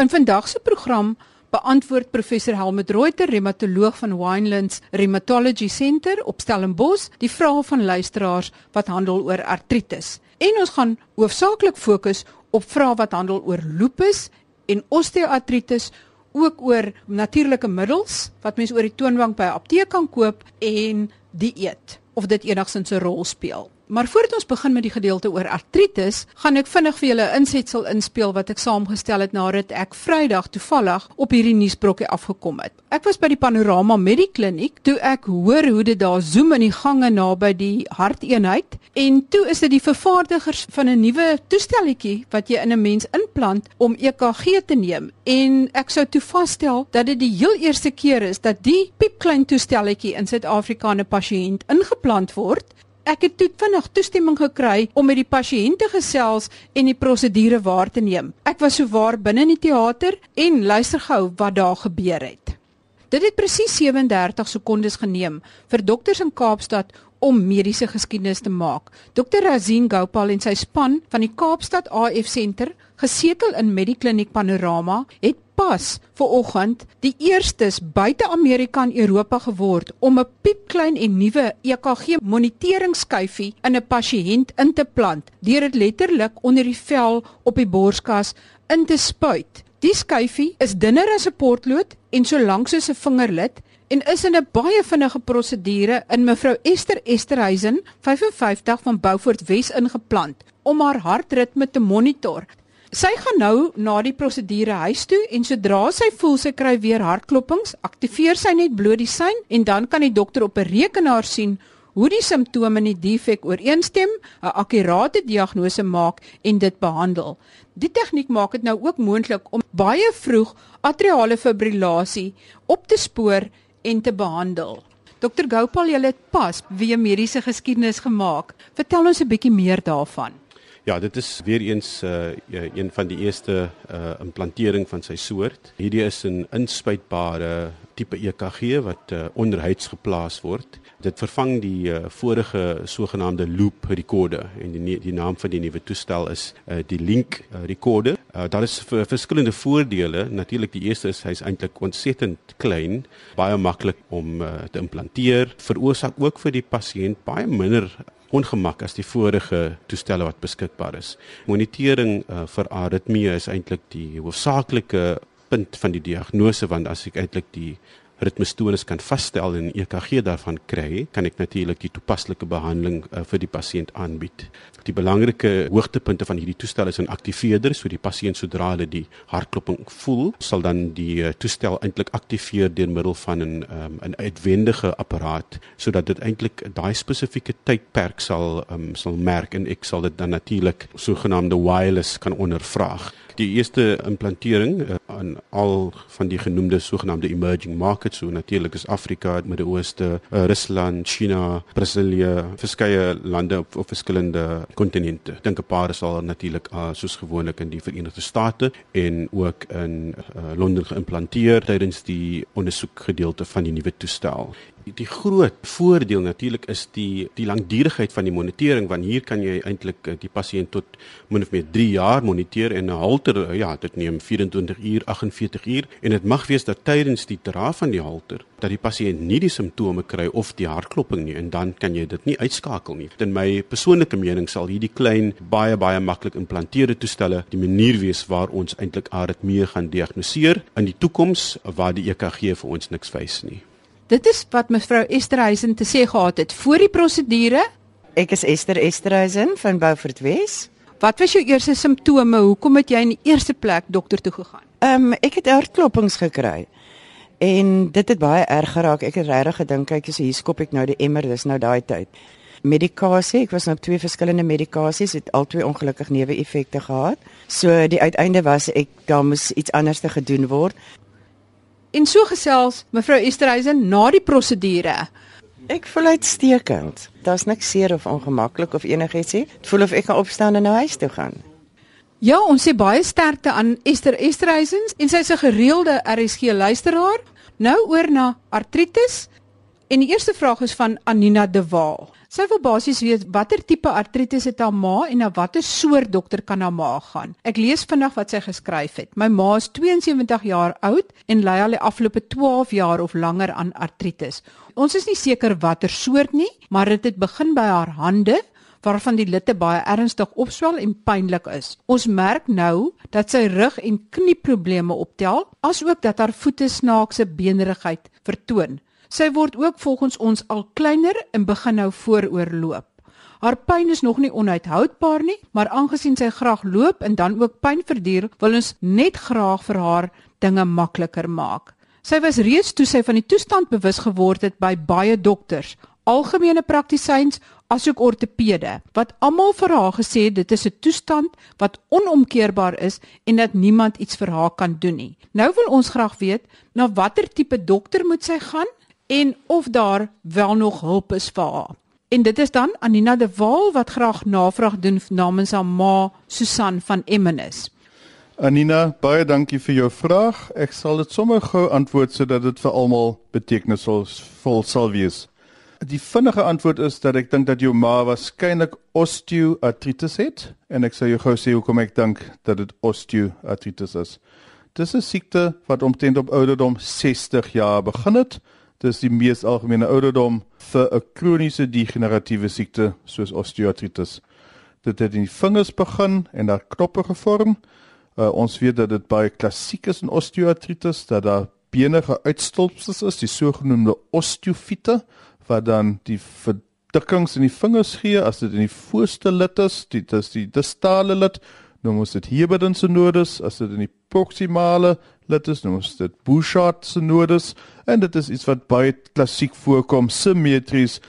In vandag se program beantwoord professor Helmut Reuter, reumatoloog van Winelands Rheumatology Center op Stellenbosch, die vrae van luisteraars wat handel oor artritis. En ons gaan hoofsaaklik fokus op vrae wat handel oor lupus en osteoartritis, ook oor natuurlike middels wat mens oor die toonbank by 'n apteek kan koop en dieet of dit enigsins 'n rol speel. Maar voordat ons begin met die gedeelte oor artritis, gaan ek vinnig vir julle 'n insetsel inspel wat ek saamgestel het nadat ek Vrydag toevallig op hierdie nuusbrokkie afgekom het. Ek was by die Panorama Medikliniek toe ek hoor hoe dit daar zoom in die gange naby die harteenheid en toe is dit die vervaardigers van 'n nuwe toestelletjie wat jy in 'n mens inplant om EKG te neem en ek sou toe vasstel dat dit die heel eerste keer is dat die piepklein toestelletjie in Suid-Afrika 'n pasiënt ingeplant word ek het toe vinnig toestemming gekry om met die pasiënte gesels en die prosedure waar te neem. Ek was souwaar binne in die teater en luister gou wat daar gebeur het. Dit het presies 37 sekondes geneem vir dokters in Kaapstad om mediese geskiedenis te maak. Dr Razin Gopal en sy span van die Kaapstad AF Senter, gesetel in Medikliniek Panorama, het pas ver oggend die eerstes buite Amerika en Europa geword om 'n piepklein en nuwe EKG monitoringsskyfie in 'n pasiënt in te plant deur dit letterlik onder die vel op die borskas in te spuit. Die skyfie is dunner as 'n potlood en so lank soos 'n vingerlid en is in 'n baie vinnige prosedure in mevrou Esther Esterhuizen 55 van Beaufort Wes ingeplant om haar hartritme te monitor Sy gaan nou na die prosedure huis toe en sodra sy voel sy kry weer hartklopings, aktiveer sy net bloot die sein en dan kan die dokter op 'n rekenaar sien hoe die simptome en die defek ooreenstem, 'n akkurate diagnose maak en dit behandel. Die tegniek maak dit nou ook moontlik om baie vroeg atriale fibrillasie op te spoor en te behandel. Dokter Gopal, jy het pas weer mediese geskiedenis gemaak. Vertel ons 'n bietjie meer daarvan. Ja, dit is weer eens uh, een van die eerste uh, implantering van sy soort. Hierdie is 'n inspuitbare tipe EKG wat uh, onderhuids geplaas word. Dit vervang die uh, vorige sogenaamde loop recorder en die die naam van die nuwe toestel is uh, die link uh, recorder. Uh, daar is verskillende voordele. Natuurlik die eerste is hy's eintlik ontsettend klein, baie maklik om uh, te implanteer. Veroorsaak ook vir die pasiënt baie minder ongemak as die vorige toestelle wat beskikbaar is. Monitering uh, vir aritmie is eintlik die hoofsaaklike punt van die diagnose want as ek eintlik die ritmestonus kan vasstel en EKG daarvan kry, kan ek natuurlik die toepaslike behandeling uh, vir die pasiënt aanbied. Die belangrike hoogtepunte van hierdie toestel is 'n aktiveerder, so die pasiënt sodra hulle die hartkloping voel, sal dan die uh, toestel eintlik aktiveer deur middel van 'n um, 'n uitwendige apparaat sodat dit eintlik daai spesifieke tydperk sal um, sal merk en ek sal dit dan natuurlik sogenaamde wireless kan ondervraag die eerste implantering uh, aan al van die genoemde sogenaamde emerging markets so natuurlik is Afrika, Midde-Ooste, uh, Rusland, China, Brasilië, verskeie lande op, op verskillende kontinente. Dink 'n paar is al natuurlik uh, soos gewoonlik in die Verenigde State en ook in uh, Londen geïmplanteer tydens die ondersoekgedeelte van die nuwe toestel die groot voordeel natuurlik is die die langdurigheid van die monitering want hier kan jy eintlik eh, die pasiënt tot min of meer 3 jaar moniteer en 'n halter eh, ja dit neem 24 uur 48 uur en dit mag wees dat tydens die terapie van die halter dat die pasiënt nie die simptome kry of die hartklopping nie en dan kan jy dit nie uitskakel nie. In my persoonlike mening sal hierdie klein baie baie maklik implanteerde toestelle die manier wees waar ons eintlik aritmie gaan diagnoseer in die toekoms waar die EKG vir ons niks wys nie. Dit is wat mevrou Esterhuizen te sê gehad het voor die prosedure. Ek is Esther Esterhuizen van Beaufort Wes. Wat was jou eerste simptome? Hoekom het jy in die eerste plek dokter toe gegaan? Ehm um, ek het hartklopings gekry. En dit het baie erg geraak. Ek het regtig gedink kyk as hier skop ek nou die emmer, dis nou daai tyd. Medikasie, ek was nou op twee verskillende medikasies, het al twee ongelukkig neeweffekte gehad. So die uiteinde was ek daar moes iets anders te gedoen word. En so gesels mevrou Esterhuizen na die prosedure. Ek voel uitstekend. Daar's niks seer of ongemaklik of enigiets nie. Dit voel of ek kan opstaan en na huis toe gaan. Ja, ons sê baie sterkte aan Esther Esterhuizen en sy's 'n gereelde RSG luisteraar. Nou oor na artritis. En die eerste vraag is van Anina De Waal. Sy wil basies weet watter tipe artritis het haar ma en na watter soort dokter kan haar ma gaan. Ek lees vinnig wat sy geskryf het. My ma is 72 jaar oud en ly al die afgelope 12 jaar of langer aan artritis. Ons is nie seker watter soort nie, maar dit het, het begin by haar hande waarvan die litte baie ernstig opswel en pynlik is. Ons merk nou dat sy rug en knieprobleme optel, asook dat haar voete snaakse beenerigheid vertoon. Sy word ook volgens ons al kleiner en begin nou vooroorloop. Haar pyn is nog nie onuithoudbaar nie, maar aangesien sy graag loop en dan ook pyn verduur, wil ons net graag vir haar dinge makliker maak. Sy was reeds toe sy van die toestand bewus geword het by baie dokters, algemene praktisyns asook ortopede wat almal vir haar gesê het dit is 'n toestand wat onomkeerbaar is en dat niemand iets vir haar kan doen nie. Nou wil ons graag weet na watter tipe dokter moet sy gaan en of daar wel nog hulp is vir haar. En dit is dan Anina de Waal wat graag navraag doen namens haar ma Susan van Emmenis. Anina, baie dankie vir jou vraag. Ek sal dit sommer gou antwoord sodat dit vir almal betekenisvol sal wees. Die vinnige antwoord is dat ek dink dat jou ma waarskynlik osteoartritis het en ek sal jou gou sê hoekom ek dink dat dit osteoartritis is. Dis 'n siekte wat omtrent op ouderdom 60 jaar begin het. Dis die mees algemene ouderdom vir 'n kroniese degeneratiewe siekte soos osteoartritis. Dit het in die vingers begin en daar knoppe gevorm. Uh, ons weet dat dit baie klassiek is in osteoartritis dat daar benige uitstulpsels is, die sogenaamde osteofiete wat dan die verdikkings in die vingers gee as dit in die voorste lid is, dit is die distale lid, nou moet dit Heberdin synodes, as dit in die proximale lid is, nou moet dit Bouchard synodes en dit is iets wat baie klassiek voorkom, simmetries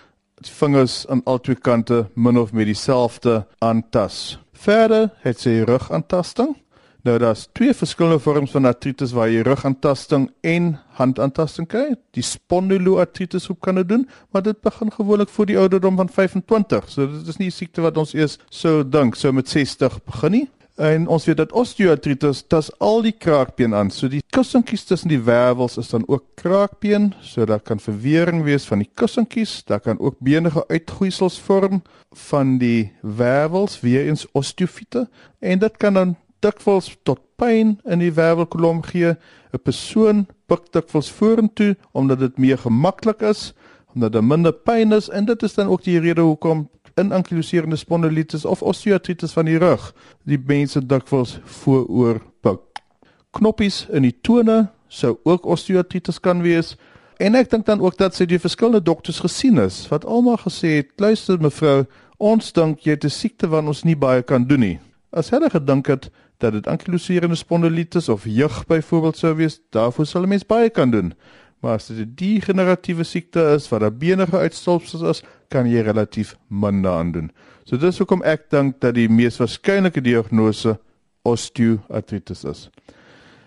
vingers aan albei kante min of meer dieselfde aantas. Verder het sy rugaantasting Nou daar's twee verskillende vorms van artritis waar jy rugaantasting en handaantasting kry. Die spondyloartritis hoe kan dit doen? Maar dit begin gewoonlik voor die ouderdom van 25. So dit is nie 'n siekte wat ons eers sou dink sou met 60 begin nie. En ons weet dat osteoartritis tas al die kraakbeen aan. So die kussinkies tussen die wervels is dan ook kraakbeen, so daar kan verwering wees van die kussinkies, daar kan ook benige uitgroeisels vorm van die wervels, weer eens osteofiete en dit kan dan dikwels tot pyn in die wervelkolom gee. 'n Persoon buig dikwels vorentoe omdat dit meer gemaklik is, omdat daar minder pyn is en dit is dan ook die rede hoekom in ankylosierende spondylitis of osteoartritis van die rug die mense dikwels vooroor buig. Knoppies in die tone sou ook osteoartritis kan wees. En ek dink dan ook dat sy die verskillende dokters gesien is wat almal gesê het, luister mevrou, ons dink jy het 'n siekte wat ons nie baie kan doen nie. As hulle gedink het dat dit ankylosierende spondylitis of jeug byvoorbeeld sou wees, daarvoor sal 'n mens baie kan doen. Maar as dit 'n degeneratiewe siekte is wat 'n benige uitstulpsels is, kan jy relatief min daaraan doen. So dis hoekom ek dink dat die mees waarskynlike diagnose osteoartritis is.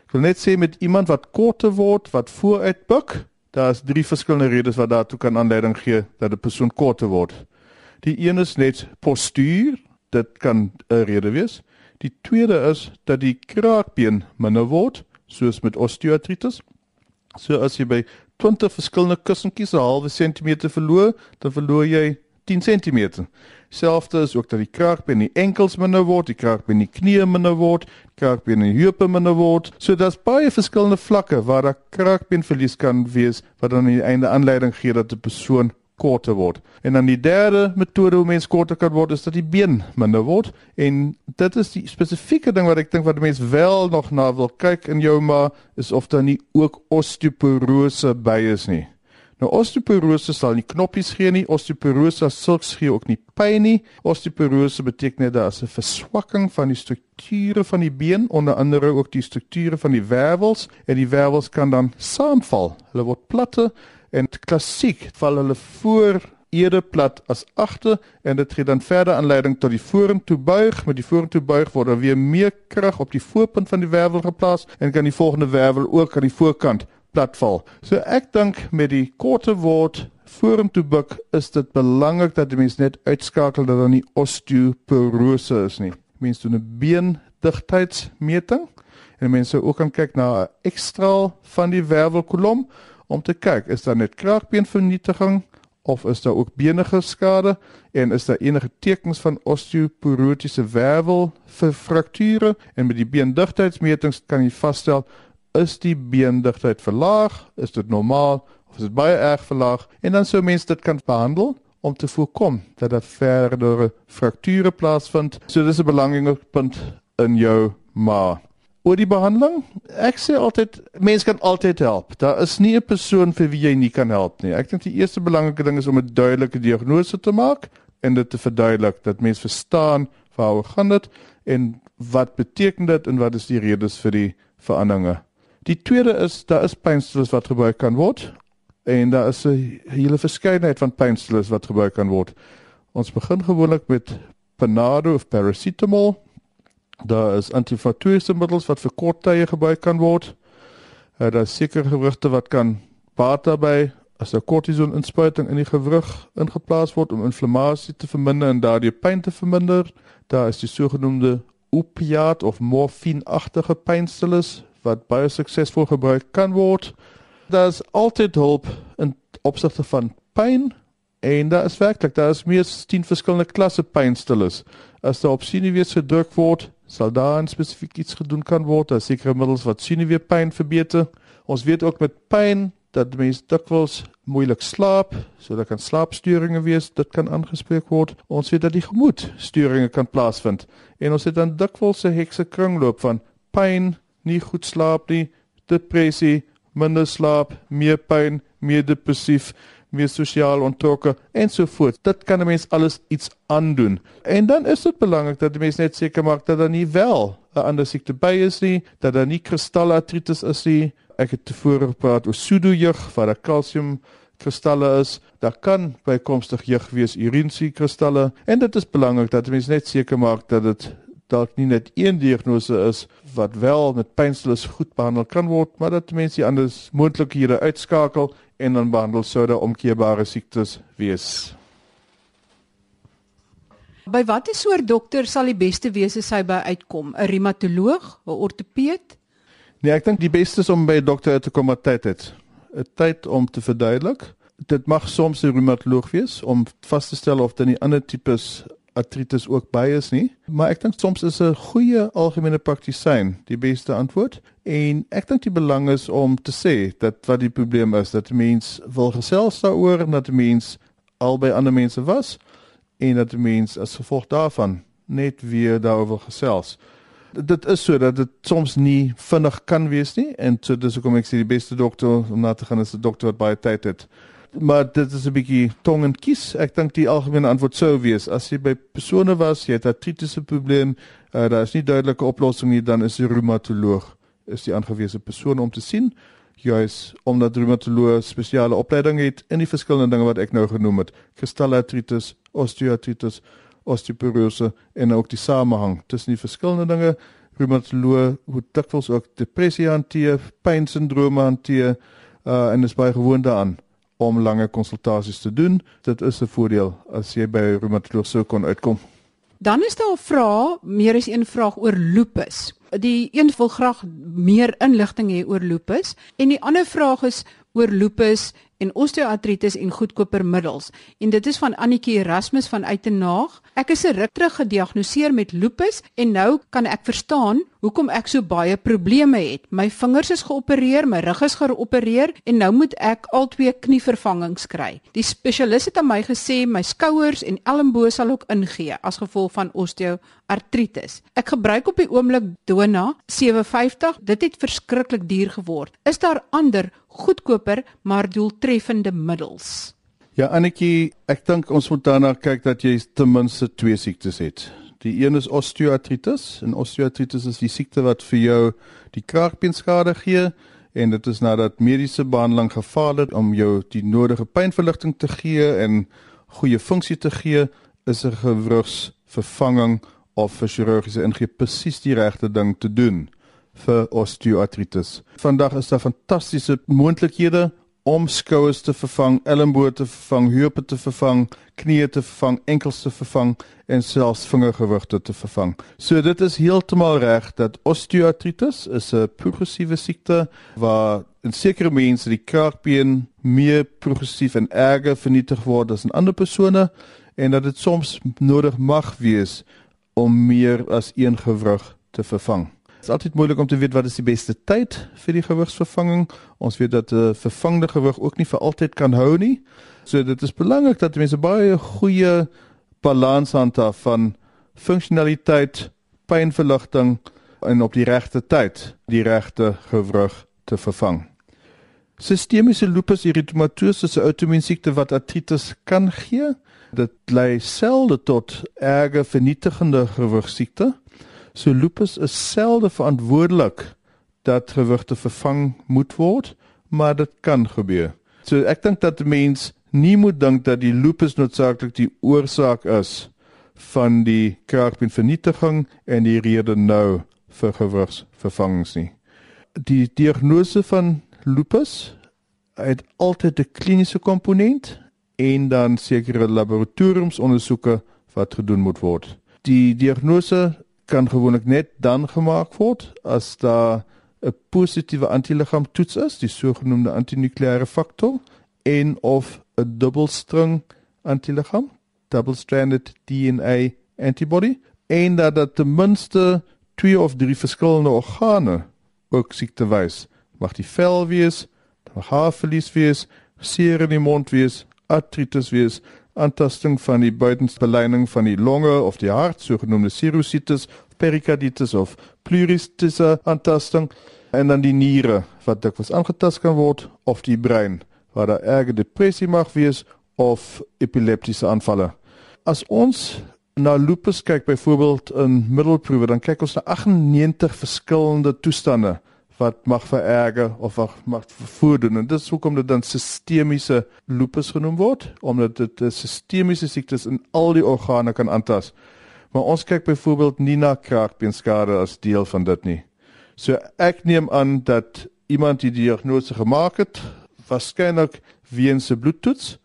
Ek wil net sê met iemand wat korter word, wat vooruit buig, daar is drie verskillende redes wat daartoe kan aanleiding gee dat 'n persoon korter word. Die een is net postuur, dit kan 'n rede wees. Die tweede is dat die kraakbeen minder word, soos met osteoartritis. So as jy by 20 verskillende kussentjies 'n halwe sentimeter verloor, dan verloor jy 10 cm. Selfs is ook dat die kraakbeen in die enkels minder word, die kraakbeen in die knie minder word, kraakbeen in die heupe minder word. So daar's baie verskillende vlakke waar daar kraakbeenverlies kan wees wat dan aan die einde aanleiding gee dat 'n persoon korter word. En dan die derde metode hoe mens korter kan word is dat die been minder word en dit is die spesifieke ding wat ek dink wat mense wel nog na wil kyk in jou ma is of daar nie ook osteoporose by is nie. Nou osteoporose sal nie knoppies gee nie, osteoporose sulks gee ook nie pyn nie. Osteoporose beteken net dat 'n verswakking van die strukture van die been, onder andere ook die strukture van die wervels en die wervels kan dan saamval. Hulle word platte en klassiek val hulle voor eerder plat as agter en dit gee dan verder aanleiding tot die vorentoe buig met die vorentoe buig word daar weer meer krag op die voorpunt van die wervel geplaas en kan die volgende wervel ook aan die voorkant plat val. So ek dink met die korte word vorentoe buig is dit belangrik dat die mens net uitskakel dat daar nie osteoporose is nie. Mens doen 'n beendigtheidsmeting en mense ook kan kyk na 'n ekstraal van die wervelkolom om te kyk is daar net kraakbeenvernietiging of is daar ook benige skade en is daar enige tekens van osteoporotiese wervel vir frakture? En met die beendigtheidsmetings kan jy vasstel is die beendigtheid verlaag, is dit normaal of is dit baie erg verlaag? En dan sou mens dit kan behandel om te voorkom dat daar verdere frakture plaasvind. So dis 'n belangrike punt in jou maag oor die behandeling. Ek sê altyd mense kan altyd help. Daar is nie 'n persoon vir wie jy nie kan help nie. Ek dink die eerste belangrike ding is om 'n duidelike diagnose te maak en dit te verduidelik dat mense verstaan waaroor gaan dit en wat beteken dit en wat is die redes vir die veranderinge. Die tweede is daar is pynstillers wat gebruik kan word en daar is 'n hele verskeidenheid van pynstillers wat gebruik kan word. Ons begin gewoonlik met Panado of paracetamol Daar is antiflatoriese middels wat vir kort tye gebruik kan word. Uh, daar is sekere gewrigte wat kan baat daarbey as 'n kortison inspuiting in die gewrig ingeplaas word om inflammasie te verminder en daardie pyn te verminder. Daar is die sogenaamde opiat of morfienagtige pynstillers wat baie suksesvol gebruik kan word. Daar is altyd hulp in opsigte van pyn en daar is werklik daar is meer as 10 verskillende klasse pynstillers. As daar op sinewees gedruk word, sal daar spesifiek iets gedoen kan word, daar sekere middels wat sineweepyn verbeter. Ons weet ook met pyn dat mense dikwels moeilik slaap, so daar kan slaapstoringe wees, dit kan aangespreek word. Ons weet dat die gemoedstoringe kan plaasvind en ons het dan dikwels 'n hekse kringloop van pyn, nie goed slaap nie, depressie, minder slaap, meer pyn, meer depressief meer sosiaal ontrokke en so voort. Dit kan 'n mens alles iets aandoen. En dan is dit belangrik dat die mens net seker maak dat daar nie wel 'n ander siekte by is nie, dat daar nie kristallartritis is nie. Ek het tevore gepraat oor pseudojeug waar daar kalsium kristalle is. Daar kan bykomstig jeug wees, urinesie kristalle en dit is belangrik dat mens net seker maak dat dit dalk nie net een diagnose is wat wel met pynstillers goed behandel kan word, maar dat mense die ander moontlikhede uitskakel en dan behandel sodat omkeerbare siektes wees. By watter soort dokter sal die beste wees as hy by uitkom? 'n Reumatoloog, 'n ortopeed? Nee, ek dink die beste is om by 'n dokter te kom wat tyd het. 'n Tyd om te verduidelik. Dit mag soms 'n reumatoloog wees om vas te stel of dan die ander tipes artritis ook by is nie, maar ek dink soms is 'n goeie algemene praktisyn die beste antwoord en ek dink die belang is om te sê dat wat die probleem is dat mens wil gesels daaroor en dat mens albei ander mense was en dat mens as gevolg daarvan net weer daaroor gesels. Dit is so dat dit soms nie vinnig kan wees nie en so dis hoekom ek sê die beste dokter om na te gaan is 'n dokter wat baie tyd het maar dit is 'n bietjie tong en kies. Ek dink die algemene antwoord sou wees as jy by persone was, jy het 'n artritiese probleem, uh, daar is nie duidelike oplossing nie, dan is 'n reumatoloog is die aangewese persoon om te sien. Juis omdat reumatoloog spesiale opleiding het in die verskillende dinge wat ek nou genoem het, kristallartritis, osteoartritis, osteoporose en ook die samehang tussen die verskillende dinge. Reumatoloog moet dikwels ook depressie hanteer, pynsindrome hanteer, uh, en is baie gewoond daaraan om lange konsultasies te doen. Dit is 'n voordeel as jy by 'n reumatoloog sou kon uitkom. Dan is daar 'n vraag, meer as een vraag oor lupus. Die een wil graag meer inligting hê oor lupus en die ander vraag is oor lupus en osteoartritis en goedkoper middels. En dit is van Annetjie Erasmus van Uitenaag. Ek is 'n ruk terug gediagnoseer met lupus en nou kan ek verstaan hoekom ek so baie probleme het. My vingers is geopereer, my rug is geopereer en nou moet ek al twee knievervangings kry. Die spesialis het aan my gesê my skouers en elmboë sal ook ingee as gevolg van osteoartritis. Ek gebruik op die oomblik Dona 750. Dit het verskriklik duur geword. Is daar ander goedkoper maar doeltreffende middels. Ja, Annetjie, ek dink ons moet daarna kyk dat jy ten minste twee siektes het. Die een is osteoartritis en osteoartritis is die siekte wat vir jou die kraakbeenskade gee en dit is nadat mediese behandeling gefaal het om jou die nodige pynverligting te gee en goeie funksie te gee, is 'n gewrigsvervanging of 'n chirurgiese ingreep presies die regte ding te doen vir osteoartritis. Vandag is daar fantastiese moontlikhede om skouers te vervang, elmboë te vervang, heupe te vervang, knieë te vervang, enkels te vervang en selfs vingergewrigte te vervang. So dit is heeltemal reg dat osteoartritis is 'n progressiewe siekte waar in sekere mense die kraakbeen meer progressief en erger vernietig word as in ander persone en dat dit soms nodig mag wees om meer as een gewrig te vervang. Dit is altyd moeilik om te weet wat is die beste tyd vir die gewigsvervanging. Ons weet dat 'n uh, vervangde gewig ook nie vir altyd kan hou nie. So dit is belangrik dat mense baie goeie balans handhaaf van funksionaliteit, pynverligting en op die regte tyd die regte gewrig te vervang. Sistemiese lupus erythematosus is 'n outoimmuun siekte wat artritis kan gee. Dit lei selde tot erge vernietigende gewigsiekte. So lupus is selde verantwoordelik dat gewigte vervang moet word, maar dit kan gebeur. So ek dink dat mens nie moet dink dat die lupus noodsaaklik die oorsaak is van die kraakbeenvernietiging en die rede nou vir gewigsvervangings nie. Die diagnose van lupus het altyd 'n kliniese komponent en dan sekere laboratoriumsondersoeke wat gedoen moet word. Die diagnose kan gewoonlik net dan gemaak word as daar 'n positiewe antiliggaam toets is, die sogenaamde antinukleêre faktor en of 'n dubbelstring antiliggaam, double stranded DNA antibody, en dat dit ten minste twee of drie verskillende organe ook siekte wys. Mag die vel wees, mag haarverlies wees, seer in die mond wees, artritis wees, aantasting van die buitenste beleining van die longe of die hart, sogenaamde sinusitis, perikarditis of pleuristisse aantasting en dan die niere wat dikwels aangetast kan word of die brein waar daar erge depressie mag wees of epileptiese aanvalle. As ons na lupus kyk byvoorbeeld in middelproewe dan kyk ons na 98 verskillende toestande wat mag vererger of wat mag voordoen en dis hoekom dit dan sistemiese lupus genoem word omdat dit sistemiese siekte is in al die organe kan aantas. Maar ons kyk byvoorbeeld nie na kraakbeenskade as deel van dit nie. So ek neem aan dat iemand die diagnose gemaak het, waarskynlik weens 'n bloedtoets.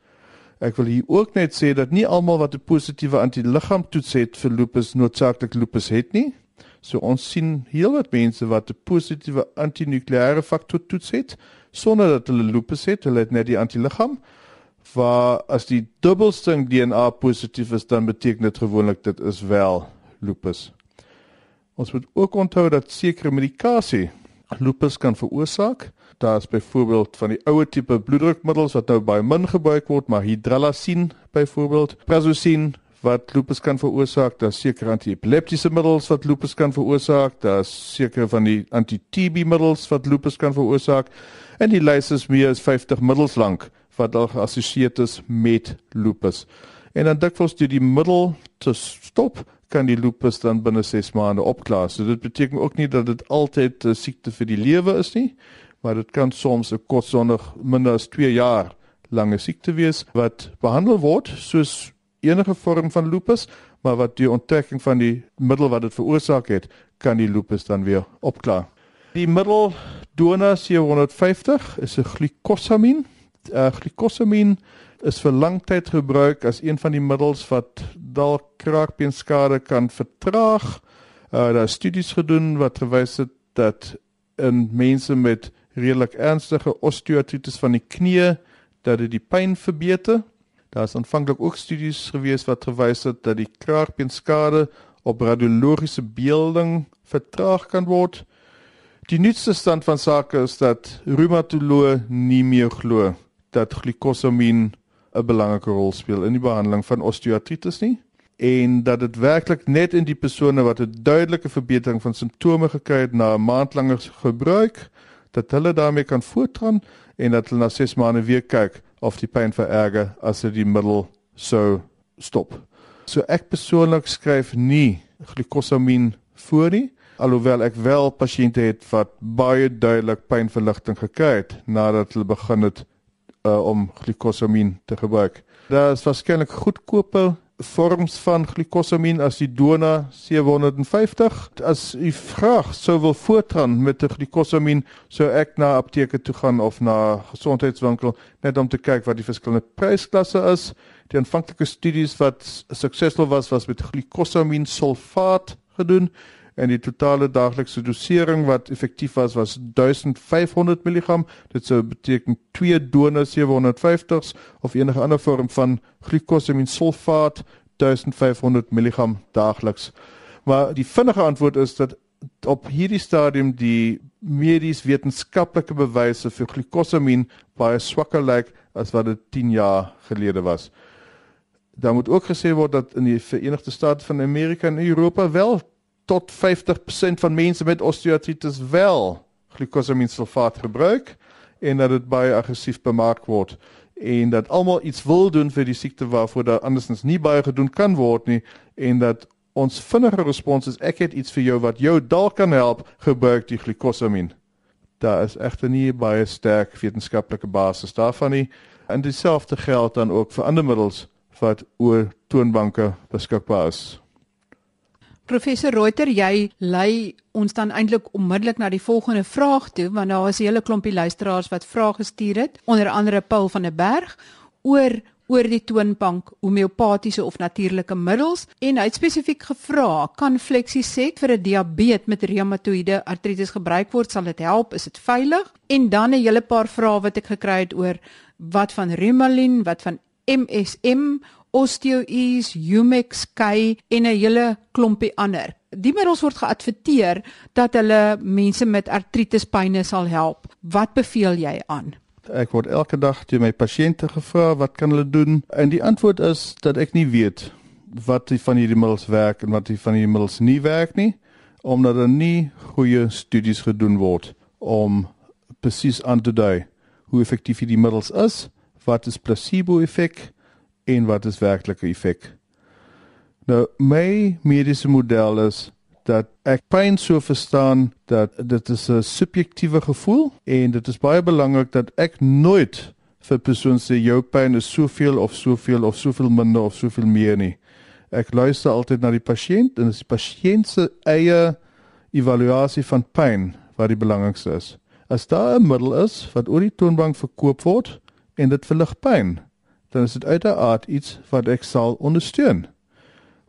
Ek wil hier ook net sê dat nie almal wat 'n positiewe antiliggaamtoets het vir lupus noodsaaklik lupus het nie. So ons sien heelwat mense wat 'n positiewe antinukleêre faktor toets het sonder dat hulle lupus het, hulle het net die antiliggaam. Waar as die dubbelstring DNA positief is, dan beteken dit gewoonlik dit is wel lupus. Ons moet ook onthou dat sekere medikasie lupus kan veroorsaak. Daar is byvoorbeeld van die ouer tipe bloeddrukmiddels wat nou baie min gebruik word, maar hydralazine byvoorbeeld, prazosin wat lupus kan veroorsaak, daar seker antiepileptiese middels wat lupus kan veroorsaak, daar seker van die anti-TB middels wat lupus kan veroorsaak en die lys is meer as 50 middels lank wat al geassosieer is met lupus. En dan dikwels deur die middel te stop kan die lupus dan binne 6 maande opklaar. So dit beteken ook nie dat dit altyd 'n siekte vir die lewe is nie, maar dit kan soms 'n kortsondig minder as 2 jaar lange siekte wees wat behandel word soos enige vorm van lupus, maar wat die ontdekking van die middel wat dit veroorsaak het, kan die lupus dan weer opklaar. Die middel Dona 750 is 'n glikosamin. Uh, glikosamin is vir lang tyd gebruik as een van die middels wat dalk kraakbeenskade kan vertraag. Uh, daar is studies gedoen wat gewys het dat in mense met redelik ernstige osteoartritis van die knie dat dit die pyn verbeter. Daar is aanvanklik ook studies gewees wat gewys het dat die kraakbeenskade op radiologiese beelding vertraag kan word. Die nuutste stand van sake is dat reumatoloë nie meer glo dat glikosamin 'n belangrike rol speel in die behandeling van osteoartritis nie en dat dit werklik net in die persone wat 'n duidelike verbetering van simptome gekry het na 'n maand langer gebruik dat hulle daarmee kan voortgaan en dat hulle na 6 maande weer kyk of die pyn vererger as hulle die middel sou stop. So ek persoonlik skryf nie glikosamin voor nie alhoewel ek wel pasiënte het wat baie duidelik pynverligting gekry het nadat hulle begin het uh, om glikosamin te gebruik. Daar is waarskynlik goedkope vorms van glikosamin as die Dona 750. As u graag sou wil voortgaan met 'n glikosamin, sou ek na apteke toe gaan of na gesondheidswinkel net om te kyk wat die verskillende prysklasse is. Die aanvanklike studies wat suksesvol was was met glikosamin sulfaat gedoen en die totale daaglikse dosering wat effektief was was 1500 mg. Dit sou beteken 2 Dona 750s of enige ander vorm van glikosamin sulfaat 1500 mg daagliks. Maar die vinnige antwoord is dat op hierdie stadium die medies wetenskaplike bewyse vir glikosamin baie swakker lyk as wat dit 10 jaar gelede was. Daar moet ook gesê word dat in die Verenigde State van Amerika en Europa wel tot 50% van mense met osteoartritis wel glikosamin sulfaat gebruik en dat dit baie aggressief bemark word en dat almal iets wil doen vir die siekte waarvoor daar andersins nie baie gedoen kan word nie en dat ons vinnige respons is ek het iets vir jou wat jou dalk kan help gebruik die glikosamin. Daar is egter nie baie sterk wetenskaplike basis daarvan nie en dieselfde geld dan ook vir ander middels wat oor toonbanke beskikbaar is. Professor Reuter, jy lei ons dan eintlik onmiddellik na die volgende vraag toe want daar was 'n hele klompie luisteraars wat vrae gestuur het, onder andere Paul van der Berg oor oor die toonbank homeopatiese of natuurlike middels en hy het spesifiek gevra kan Flexisek vir 'n diabetes met reumatoïede artritis gebruik word? Sal dit help? Is dit veilig? En dan 'n hele paar vrae wat ek gekry het oor wat van Remalin wat van MSM Osteoease, Humex, K en 'n hele klompie ander. Die middels word geadverteer dat hulle mense met artritispyne sal help. Wat beveel jy aan? Ek word elke dag deur my pasiënte gevra wat kan hulle doen en die antwoord is dat ek nie weet wat van hierdie middels werk en wat van hierdie middels nie werk nie omdat daar nie goeie studies gedoen word om presies aan te dui hoe effektief hierdie middels is, wat is placebo effek en wat is werklike effek. Nou my mediese model is dat ek pyn so verstaan dat dit is 'n subjektiewe gevoel en dit is baie belangrik dat ek nooit vir persoon sê jou pyn is soveel of soveel of soveel minder of soveel meer nie. Ek luister altyd na die pasiënt en dit is die pasiënt se eie evaluasie van pyn wat die belangrikste is. As daar 'n middel is wat oor die toonbank verkoop word en dit verlig pyn, dan is dit uiteraard iets wat ek sal ondersteun.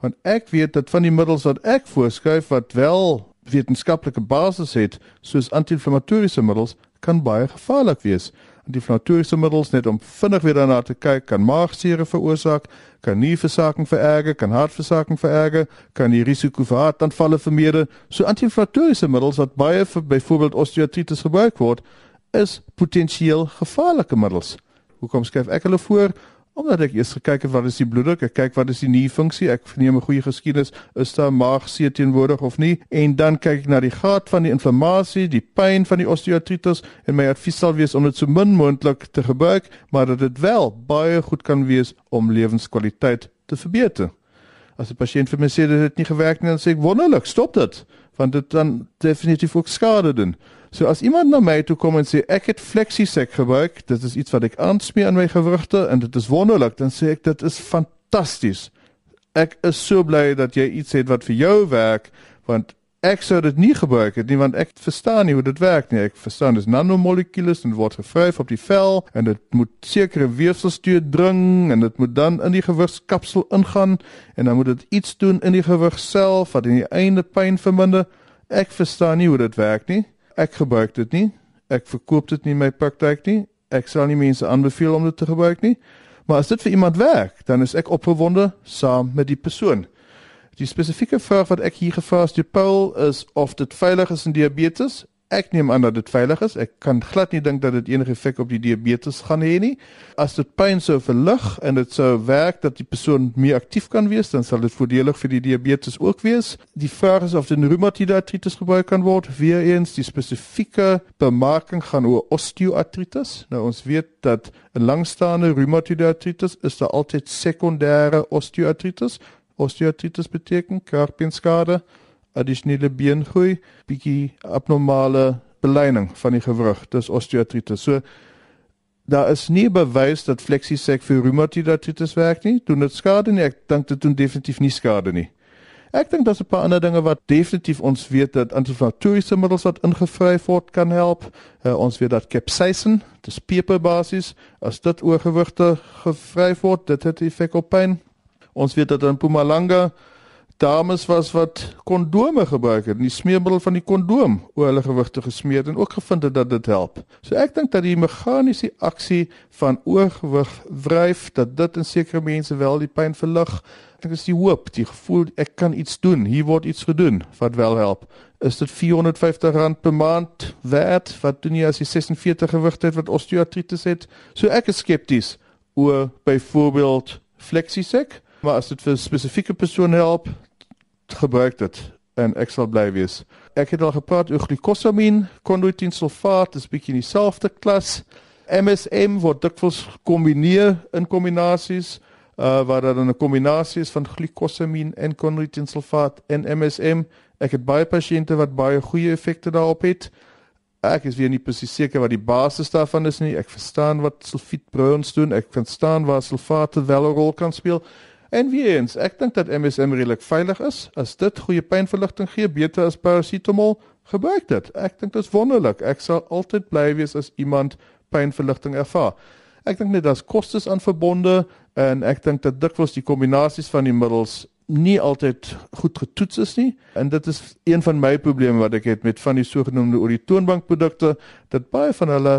Want ek weet dat van die middels wat ek voorskryf wat wel wetenskaplike basis het, soos anti-inflammatoriese middels, kan baie gevaarlik wees. Anti-inflammatoriese middels net om vinnig weer daarna te kyk, kan maagseer veroorsaak, kan nierversaking vererger, kan hartversaking vererger, kan die risiko vir hartaanvalle vermeerder. So anti-inflammatoriese middels wat baie vir byvoorbeeld osteoartritis gebruik word, is potensieel gevaarlike middels. Hoekom skryf ek hulle voor? Omdat ek eers gekyk het wat is die bloeddruk, ek kyk wat is die nierfunksie, ek neem 'n goeie geskiedenis, is daar maagseer teenwoordig of nie en dan kyk ek na die graad van die inflammasie, die pyn van die osteoartritis en my advies sal wees om dit so min moontlik te gebruik, maar dat dit wel baie goed kan wees om lewenskwaliteit te verbeter. As 'n pasiënt vir my sê dit het nie gewerk nie, dan sê ek wonderlik, stop dit, want dit dan definitief ook skade doen. So as iemand na my toe kom en sê ek het Flexisek gebruik, dit is iets wat ek aansmeer aan my gewrigte en dit is wonderlik, dan sê ek dit is fantasties. Ek is so bly dat jy iets het wat vir jou werk, want ek sou dit nie gebruik het nie want ek verstaan nie hoe dit werk nie. Ek verstaan dis nanomolekules en word gevryf op die vel en dit moet sekere weefsels dring en dit moet dan in die gewrigskapsel ingaan en dan moet dit iets doen in die gewrig self wat in die einde pyn verminder. Ek verstaan nie hoe dit werk nie. Ek gebruik dit nie. Ek verkoop dit nie in my praktyk nie. Ek sal nie mense aanbeveel om dit te gebruik nie. Maar as dit vir iemand werk, dan is ek opgewonde saam met die persoon. Die spesifieke vraag wat ek hier gevra het, Paul, is of dit veilig is in diabetes Ek neem aan dat dit veilig is. Ek kan glad nie dink dat dit enige effek op die diabetes gaan hê nie. As dit pyn sou verlig en dit sou werk dat die persoon meer aktief kan wees, dan sal dit voordelig vir die diabetes ook wees. Die vraag is of dit in reumatoïde artritis gebruik kan word. Weereens die spesifieke bemarking gaan oor osteoartritis. Nou ons weet dat 'n langstaande reumatoïde artritis is daar altyd sekondêre osteoartritis. Osteoartritis beteken karpienskade addisionele beengroei, bietjie abnormale beleining van die gewrig, dis osteoartritis. So Daar is nie bewys dat Flexisek vir reumatoid artritis werk nie. Doen dit skade nie? Ek dink dit doen definitief nie skade nie. Ek dink daar's 'n paar ander dinge wat definitief ons weet dat anti-inflammatoriese middels wat ingevry word kan help. Uh, ons weet dat capsaicin, dis peperbasis, as dit oorgewigte gevry word, dit het effek op pyn. Ons weet dat in Mpumalanga dames was wat kondome gebruik het, die smeermiddel van die kondoom oor hulle gewigte gesmeer en ook gevind het dat dit help. So ek dink dat die meganiese aksie van oorgewig wryf dat dit in sekere mense wel die pyn verlig dink is die hoop, die gevoel ek kan iets doen, hier word iets gedoen wat wel help. Is dit 450 rand per maand werd wat doen jy as jy 46 gewig het wat osteoartritis het? So ek is skepties oor byvoorbeeld Flexisec, maar as dit vir spesifieke persoon help, gebruik dit en ek sal bly wees. Ek het al gepraat oor glucosamine, chondroitin sulfaat, dis bietjie dieselfde klas. MSM word dikwels kombineer in kombinasies uh waar daar 'n kombinasie is van glucosamine en chondroitin sulfaat en MSM. Ek het baie pasiënte wat baie goeie effekte daarop het. Ek is weer nie presies seker wat die basis daarvan is nie. Ek verstaan wat sulfietbrons doen. Ek verstaan waar sulfate wel 'n rol kan speel. En weer eens, ek dink dat MSM redelik veilig is. As dit goeie pynverligting gee, beter as parasetamol, gebruik dit. Ek dink dit is wonderlik. Ek sal altyd bly wees as iemand pynverligting ervaar. Ek dink net daar's kostes aan verbonde en ek dink dat dikwels die kombinasies van die middels nie altyd goed getoets is nie en dit is een van my probleme wat ek het met van die sogenaamde oritoonbankprodukte dat baie van hulle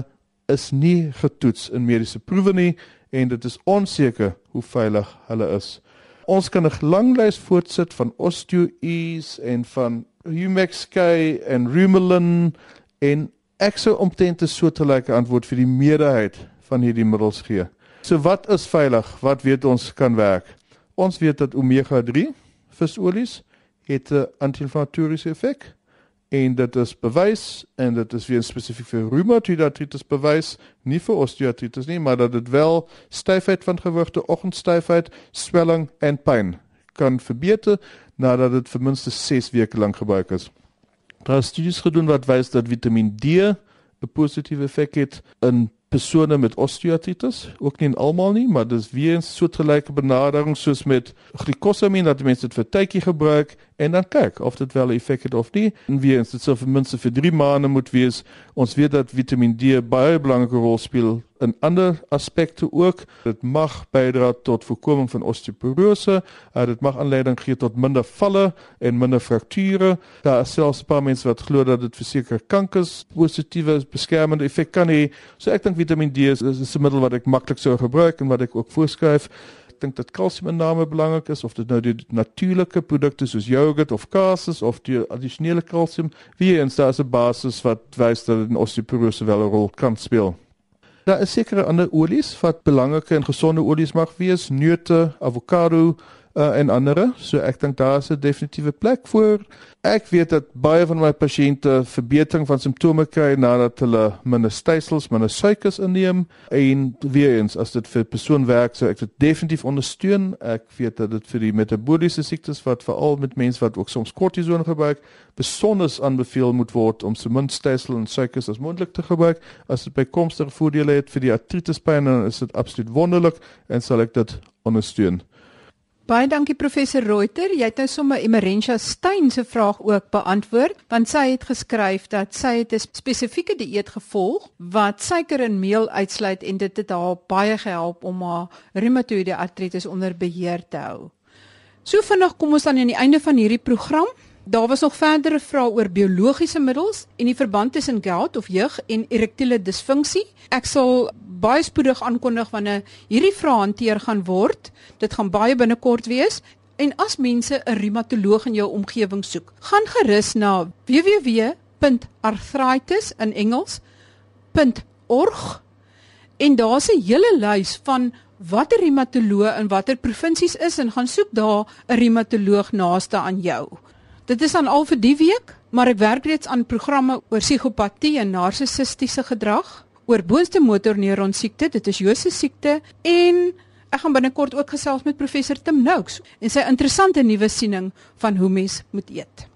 is nie getoets in mediese proewe nie en dit is onseker hoe veilig hulle is. Ons kan 'n lang lys voortsit van osteoease en van Humexkay en Rumelin en ek sou omtrent 'n soortgelyke antwoord vir die meerderheid van hierdie middels gee. So wat is veilig? Wat weet ons kan werk? Ons weet dat omega-3 visolies het 'n anti-inflammatoriese effek en dit is bewys en dit is weer spesifiek vir reumatoid artritis bewys, nie vir osteoartritis nie, maar dat dit wel styfheid van gewrigte, oggendstyfheid, swelling en pyn kan verbeter nadat dit vir minstens 6 weke lank gebruik is. Daar is studies gedoen wat wys dat Vitamiin D 'n positiewe effek het in persone met osteoartritis, ook nie almal nie, maar dis weer 'n soortgelyke benadering soos met glucosamine dat mense dit vir tydjie gebruik en dan kyk of dit wel 'n effek het of nie. En weer eens dit sou vir mense vir 3 maande moet wees. Ons weet dat Vitamiin D baie belangrike rol speel in ander aspekte ook. Dit mag bydra tot voorkoming van osteoporose. Uh, dit mag aanleiding gee tot minder valle en minder frakture. Daar is selfs 'n paar mense wat glo dat dit vir sekere kankers positiewe beskermende effek kan hê. So ek dink Vitamiin D is, is 'n middel wat ek maklik sou gebruik en wat ek ook voorskryf dink dat kalsiuminname belangrik is of dit nou die natuurlike produkte soos jogurt of kaas is of die addisionele kalsium wie eens daar is 'n basis wat wys dat dit in osteoporose wel 'n rol kan speel. Daar is sekere ander olies wat belangrike en gesonde olies mag wees, neute, avokado uh, en ander. So ek dink daar is 'n definitiewe plek vir Ek weet dat baie van my pasiënte verbetering van simptome kry nadat hulle minder stysels, minder suikers inneem en weer eens as dit vir 'n persoon werk, sou ek dit definitief ondersteun. Ek weet dat dit vir die metabooliese siektes wat veral met mense wat ook soms kortison gebruik, besonder aanbeveel moet word om so min stysel en suikers as moontlik te gebruik. As dit bykomstige voordele het vir die artritispyn, dan is dit absoluut wonderlik en sal ek dit ondersteun. Baie dankie professor Reuter. Jy het nou sommer Emerentia Steyn se vraag ook beantwoord, want sy het geskryf dat sy het 'n spesifieke dieet gevolg wat suiker en meel uitsluit en dit het haar baie gehelp om haar reumatoïede artritis onder beheer te hou. So vinnig kom ons dan aan die einde van hierdie program. Daar was nog verdere vrae oor biologiese middels en die verband tussen gout of jeug en erektiele disfunksie. Ek sal baie spoedig aankondig wanneer hierdie vrae hanteer gaan word. Dit gaan baie binnekort wees. En as mense 'n reumatoloog in jou omgewing soek, gaan gerus na www.arthritis in Engels.org en daar's 'n hele lys van watter reumatoloog in watter provinsies is en gaan soek daar 'n reumatoloog naaste aan jou. Dit is dan al vir die week, maar ek werk reeds aan programme oor psigopatie en narcissistiese gedrag, oor boonste motorneuron siekte, dit is Jose siekte en ek gaan binnekort ook gesels met professor Tim Noakes en sy interessante nuwe siening van hoe mens moet eet.